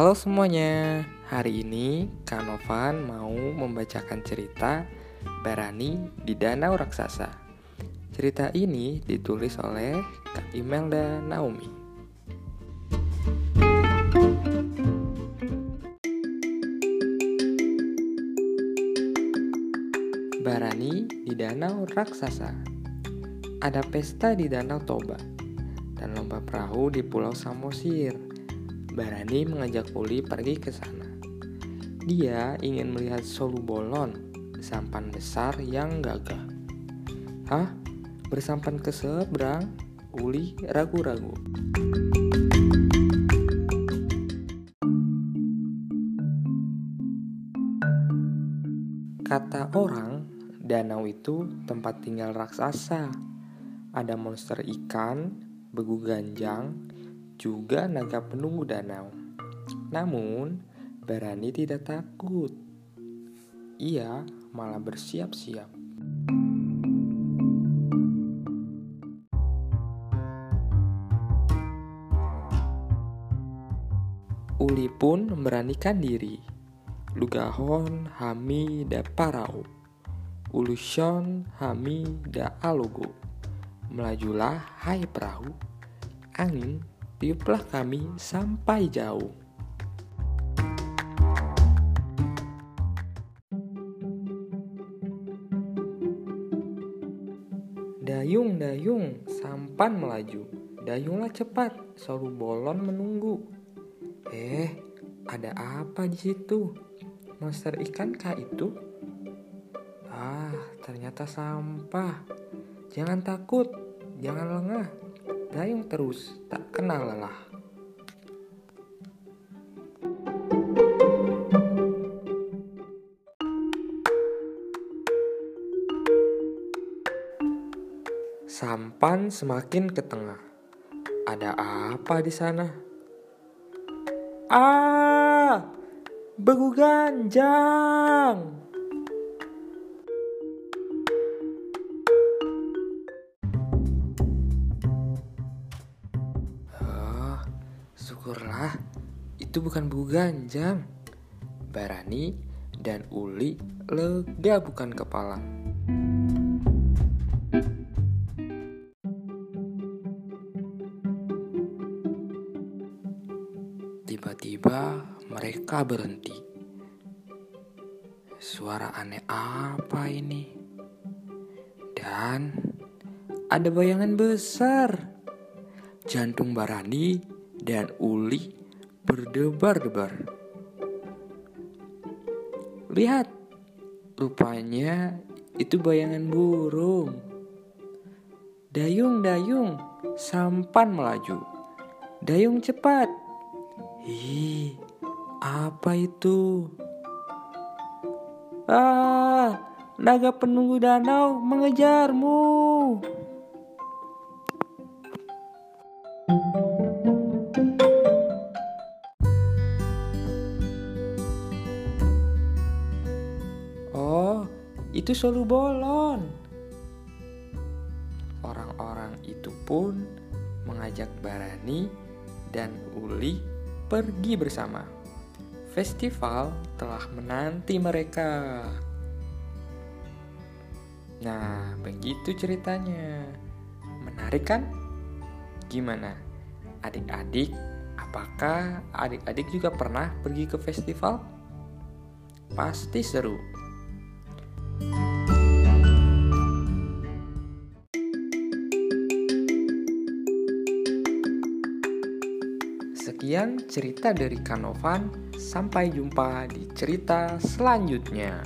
Halo semuanya, hari ini Kanovan mau membacakan cerita Barani di Danau Raksasa. Cerita ini ditulis oleh Kak Imelda Naomi. Barani di Danau Raksasa. Ada pesta di Danau Toba dan lomba perahu di Pulau Samosir. Barani mengajak Uli pergi ke sana. Dia ingin melihat Solu Bolon, sampan besar yang gagah. Hah? Bersampan ke seberang? Uli ragu-ragu. Kata orang, danau itu tempat tinggal raksasa. Ada monster ikan, begu ganjang, juga naga penunggu danau. Namun, Barani tidak takut. Ia malah bersiap-siap. Uli pun memberanikan diri. Lugahon, Hami, da Parau. Ulushon, Hami, da Alogo. Melajulah hai perahu, angin tiuplah kami sampai jauh. Dayung, dayung, sampan melaju. Dayunglah cepat, selalu bolon menunggu. Eh, ada apa di situ? Monster ikan kah itu? Ah, ternyata sampah. Jangan takut, jangan lengah. Dayung terus, tak kenal lelah. Sampan semakin ke tengah. Ada apa di sana? Ah, begu syukurlah itu bukan begu ganjang. Barani dan Uli lega bukan kepala. Tiba-tiba mereka berhenti. Suara aneh apa ini? Dan ada bayangan besar. Jantung Barani dan Uli berdebar-debar. Lihat, rupanya itu bayangan burung. Dayung, dayung, sampan melaju. Dayung cepat. Ih, apa itu? Ah, naga penunggu danau mengejarmu. Itu solu bolon. Orang-orang itu pun mengajak Barani dan Uli pergi bersama. Festival telah menanti mereka. Nah, begitu ceritanya. Menarik kan? Gimana? Adik-adik, apakah adik-adik juga pernah pergi ke festival? Pasti seru. Sekian cerita dari Kanovan. Sampai jumpa di cerita selanjutnya.